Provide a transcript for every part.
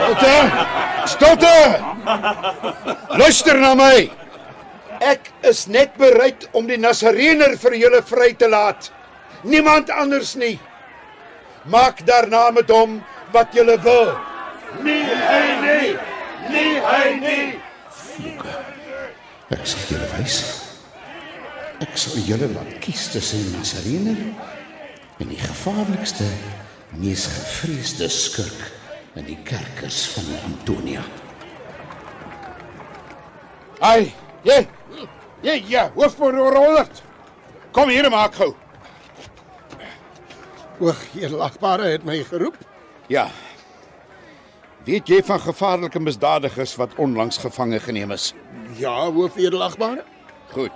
Stilte! Stilte! Luister na my. Ek is net bereid om die Nasareener vir julle vry te laat. Niemand anders nie. Maak daarna met hom wat julle wil. Nie hy nie. Nie hy nie. Ek sal julle wys. Ek sal julle laat kies tussen Nasarener en die gevaarlikste, mees gevreesde skurk in die kerkers van Antonia. Ai, jy. Jy ja, hoofpoort Rollert. Kom hier maak gou. Oog, eerlagbare het my geroep. Ja. Weet jy van gevaarlike misdadigers wat onlangs gevange geneem is? Ja, hoof eerlagbare. Goed.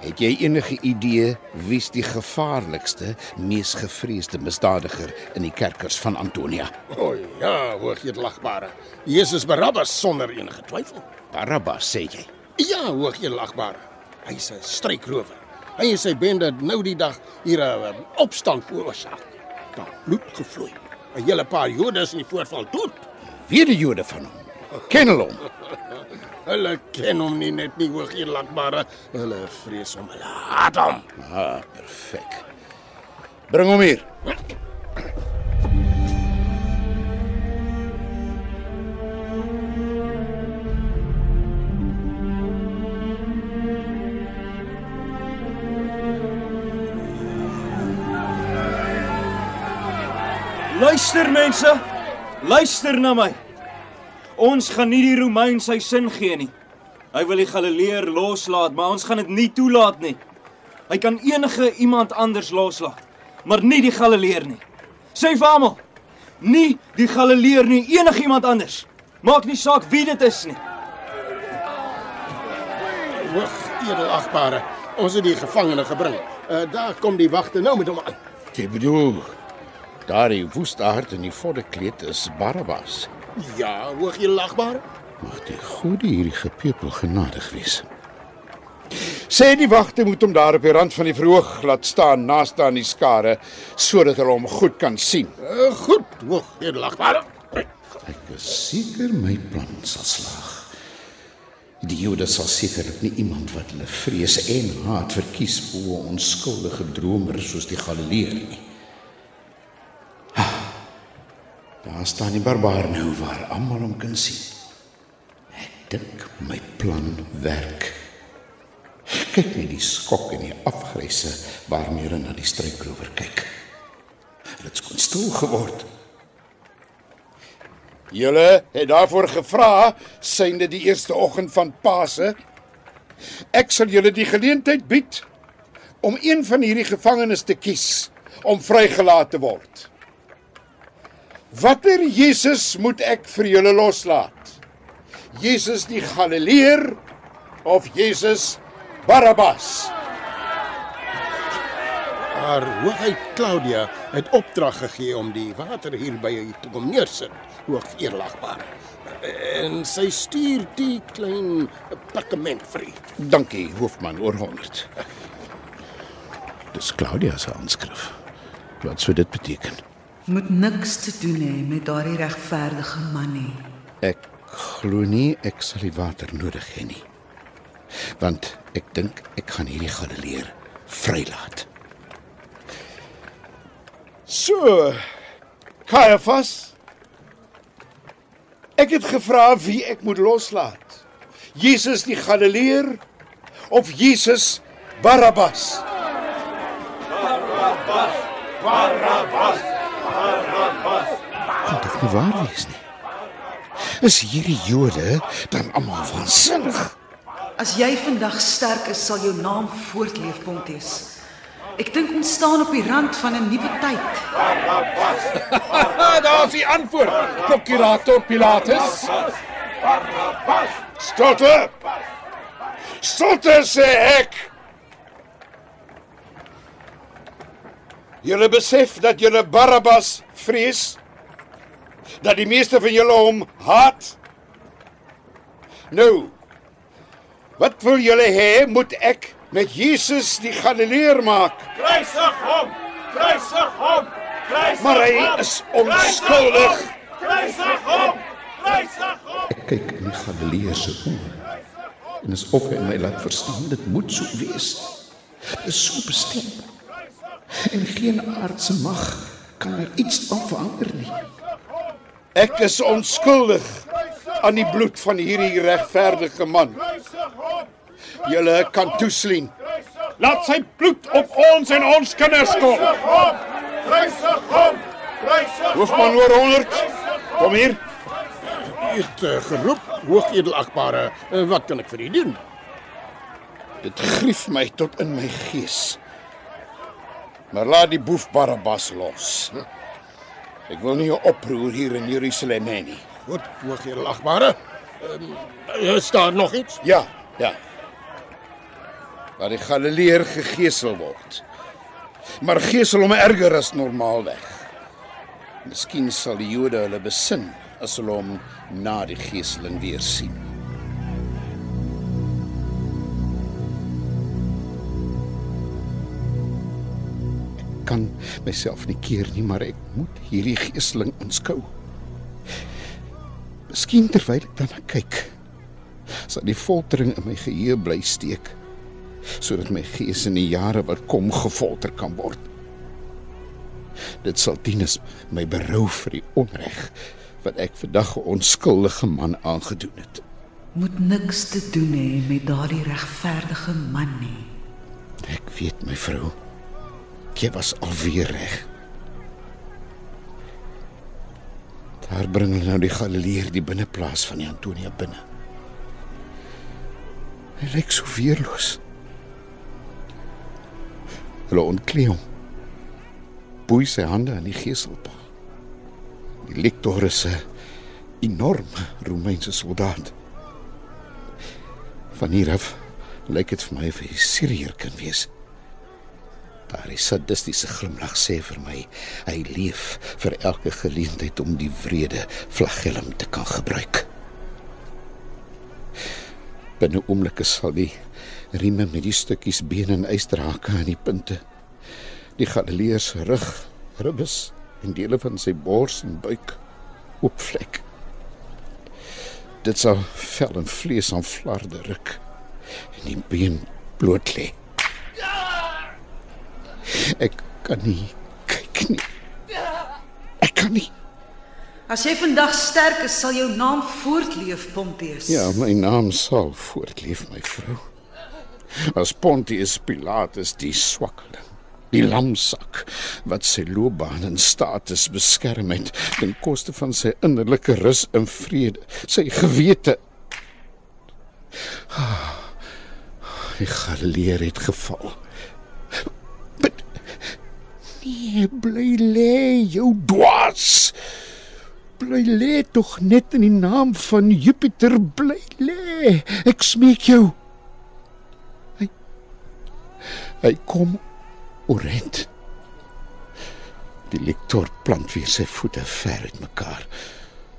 Het jy enige idee wie's die gevaarlikste, mees gevreesde misdadiger in die kerkers van Antonia? O ja, hoog eerlagbare. Jesus Barabbas sonder enige twyfel. Barabbas sê jy. Ja, hoog eerlagbare. Hy's 'n strykrower. Hy en sy bende het nou die dag hier 'n opstand veroorsaak. Daar bloed gevloei. 'n Hele paar Jode is in die voorval dood. Wie die Jode van hom? Ken hulle hom? Hulle ken hom nie net nie hoog eerlagbare. Hulle vrees hom. Hulle haat hom. Ah, perfek. Bring hom hier. Luister mense, luister na my. Ons gaan nie die Romein sy sin gee nie. Hy wil die Galileër loslaat, maar ons gaan dit nie toelaat nie. Hy kan enige iemand anders loslaat, maar nie die Galileër nie. Sê vir almal, nie die Galileër nie, enigiemand anders. Maak nie saak wie dit is nie. Hoog eerlagbare. Ons het die gevangene gebring. Uh, daar kom die wagte nou met hom aan. Jy bedoel daardie woestaard in die vodderkleed is Barabbas. Ja, hoog eerlagbare. Mag die goede hierdie gepeupel genadig wees. Sê die wagte moet hom daar op die rand van die verhoog laat staan naaste aan die skare sodat hulle hom goed kan sien. Uh, goed, hoog eerlagbare. Ek is seker my plan sal slaag. Die Jode sal sekerlik nie iemand wat hulle vrees en haat verkies bo 'n onskuldige dromer soos die Galileër nie. Daar staan die barbaar nou waar almal hom kan sien. Ek dink my plan werk. Kyk net die skok en die afgryse waarmee hulle na die strykrower kyk. Hulle het skoon stil geword. Julle het daarvoor gevra synde die eerste oggend van Paase. Ek sal julle die geleentheid bied om een van hierdie gevangenes te kies om vrygelaat te word. Watter Jesus moet ek vir julle loslaat? Jesus die Galileër of Jesus Barabbas? Haar hoogheid Claudia het opdrag gegee om die water hier by te kom neersit. Hoog eerlagbare. En sy stuur die klein pakkement vir u. Dankie, hoofman oor 100. Dis Claudia se aanskrif. Wat sou dit beteken? Moet niks te doen hê met daardie regverdige man nie. Ek glo nie ek sal die water nodig hê nie. Want ek dink ek gaan hierdie Galileer vrylaat. So, Caiaphas. Ek het gevra wie ek moet loslaat. Jesus die Galileër of Jesus Barabbas? Kan tog nie waar wees nie. Is hierdie Jode dan almal waansinnig? As jy vandag sterk is, sal jou naam voortleef, Pontius. Ek dink ons staan op die rand van 'n nuwe tyd. Ah, daar's die antwoord. Prokurator Pilatus. Stilte! Stilte sê ek. Julle besef dat julle Barabbas vrees? Dat die meeste van julle hom haat? Nou, wat wil julle hê moet ek met Jesus die Galileer maak? Kruisig hom! Kruisig hom! Kruisig Maar hy is onskuldig. Kruisig hom! Kruisig hom! Ek kyk in die Galileër se oë. En asof hy my laat verstaan dit moet so wees. Dit is so bestem. En geen aardse mag kan er iets aan verander nie. Ek is onskuldig aan die bloed van hierdie regverdige man. Julle kan toesien. Laat sy bloed op ons en ons kinders kom. Kruisig hom! Kruisig Hoofman oor 100. Kom hier. U het uh, geroep, hoogedelagbare. Uh, wat kan ek vir u doen? Dit grief my tot in my gees. Maar laat die boef Barabbas los. Ek wil nie 'n oproer hier in Jerusalem hê nie. Goed, hoogedelagbare. Um, is daar nog iets? Ja, ja. Laat die Galileer gegeesel word. Maar geesel hom erger as normaalweg. Miskien sal die Jode hulle besin as hulle hom na die geeseling weer sien. Kan myself nie keer nie, maar ek moet hierdie geesteling aanskou. Miskien terwyl ek daarna kyk, sal die foltering in my geheue bly steek sodat my gees in die jare wat kom gefolter kan word. Dit sal dien as my berou vir die onreg wat ek vandag 'n onskuldige man aangedoen het. Moet niks te doen hê met daardie regverdige man nie. Ek weet my vrou, jy was alweer reg. Daar bring hulle nou die Galileer die binneplaas van die Antonia binne. Hy lyk so weerloos. Hulle ontklee hom. Boei sy hande aan die geselpaal. Die lektor is 'n enorme Romeinse soldaat. Van hier af lyk dit vir my of hy 'n Siriër kan wees. Daardie sadistiese glimlag sê vir my hy leef vir elke geleentheid om die wrede flagellum te kan gebruik. Binne oomblikke sal die rieme met die stukkies been en ysterhake aan die punte die Galileer se rug, ribbes en dele van sy bors en buik oopvlek. Dit sal vel en vlees aan flarde ruk en die been bloot lê. Ek kan nie kyk nie. Ek kan nie. As jy vandag sterk is, sal jou naam voortleef, Pontius. Ja, my naam sal voortleef, my vrou. As Pontius Pilatus die swakkeling, die lamsak wat sy loopbaan en status beskerm het ten koste van sy innerlike rus en vrede, sy gewete. Ah, Die Galileer het geval. Nee, bly lê jou dwaas. Bly lê tog net in die naam van Jupiter bly lê. Ek smeek jou. Hy Hy kom orent. Die lektor plant weer sy voete ver uit mekaar.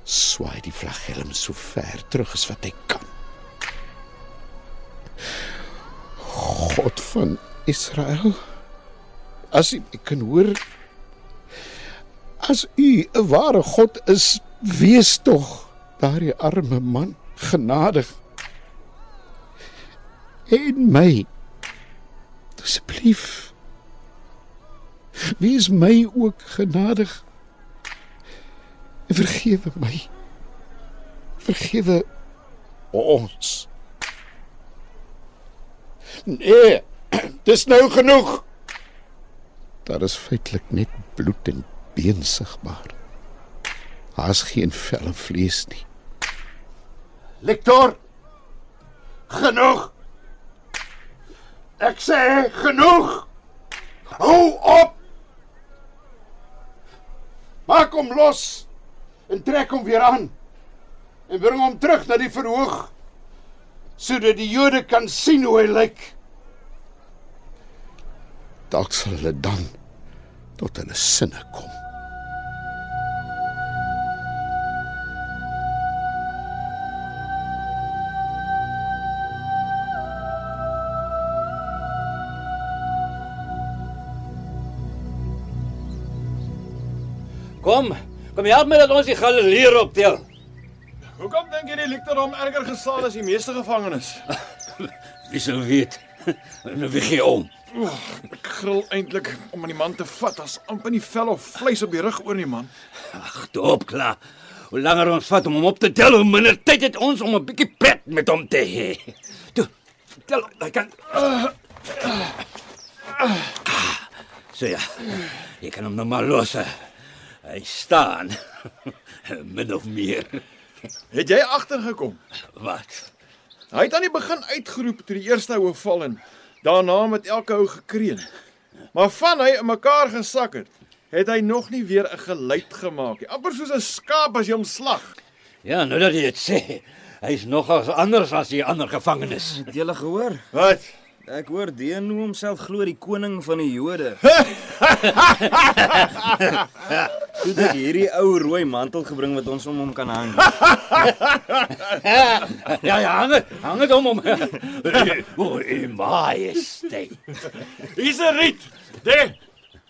Swaai die flagellum so ver terug as wat hy kan. God van Israel, as my kan hoor, as u 'n ware God is, wees tog daardie arme man genadig. En my asseblief Wees my ook genadig. En vergewe my. Vergewe ons. Nee, dis nou genoeg. Daar is feitelik net bloed en been sigbaar. Daar's geen vel en vlees nie. Lektor. Genoeg. Ek sê genoeg. Hou op! Maak hom los en trek hom weer aan en bring hom terug na die verhoog sodat die Jode kan sien hoe hy lyk. Dalk sal hulle dan tot hulle sinne kom. Kom, kom help my dat ons die Galileer optel. Hoekom dink jy die Likterom erger gesaal as die meeste gevangenes? Wie sou weet? Nou wie gee om. Ek gril eintlik om aan die man te vat as amper nie vel of vleis op die rug oor nie man. Ag, dop klaar. Hoe langer ons vat om hom op te tel, hoe minder tyd het ons om 'n bietjie pret met hom te hê. Toe, tel, ek kan So ja. Ek kan hom nou maar los. Hy staan. Min of meer. Het jy agtergekom? Wat? Hy het aan die begin uitgeroep toe die eerste ou val en daarna met elke ou gekreun. Maar van hy in mekaar gesak het, het hy nog nie weer 'n geluid gemaak nie. Amper soos 'n skaap as jy hom slag. Ja, nou dat jy dit sê, hy's nogals anders as die ander gevangenes. Het jy gehoor? Wat? Ek hoor Deen noem homself glo die koning van die Jode. Toe het hierdie ou rooi mantel gebring wat ons om hom kan hang. ja, ja, hang het, hang het om hom. O, majesteit. Hier's 'n riet. De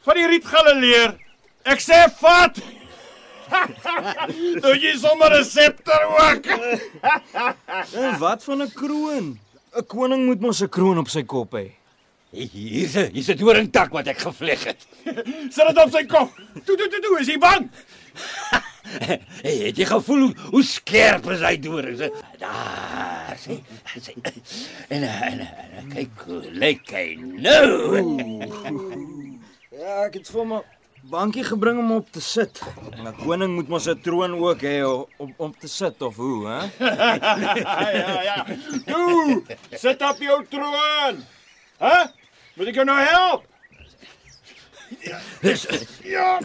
van die riet Galileer. Ek sê vat. Toe jy sommer 'n septer ook. En wat van 'n kroon? 'n Koning moet mos 'n kroon op sy kop hê. Hier's 'n hier's 'n doringtak wat ek gevleg het. Sit dit op sy kop. Toe toe toe toe, is hy bang? Hey, het jy gevoel hoe, hoe skerp is hy dorings? Daar, sien. sien. En en, en kyk lyk hy nou. Ja, ek het vir 'n bankie gebring om op te sit. 'n Koning moet mos 'n troon ook hê om om te sit of hoe, hè? ja ja. Toe, sit op jou troon. Hæ? Moet ek jou nou help? Dis ja.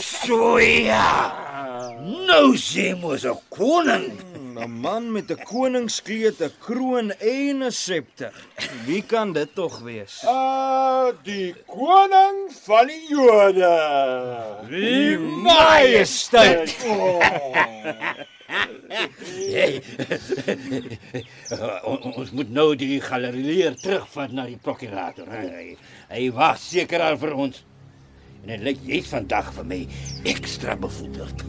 So ja. Nou sê mos 'n koning. 'n Man met 'n koningskleed, 'n kroon en 'n septer. Wie kan dit tog wees? Ah, die koning van die Jode. Die majesteit. Oh. Hey. O- ons moet nou die galerie terugvat na die prokurator. Hy, hy wag seker al vir ons. En dit lyk jy's vandag vir my ekstra bevoederd.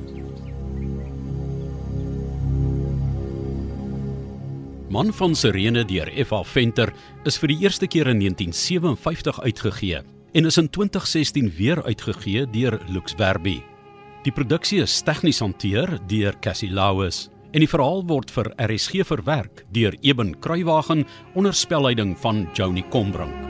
Man van Sirene deur F.A. Venter is vir die eerste keer in 1957 uitgegee en is in 2016 weer uitgegee deur Lux Verbi. Die produksie is tegnies hanteer deur Cassie Lauis en die verhaal word vir RSG verwerk deur Eben Kruiwagen onder spelleiding van Joni Combrink.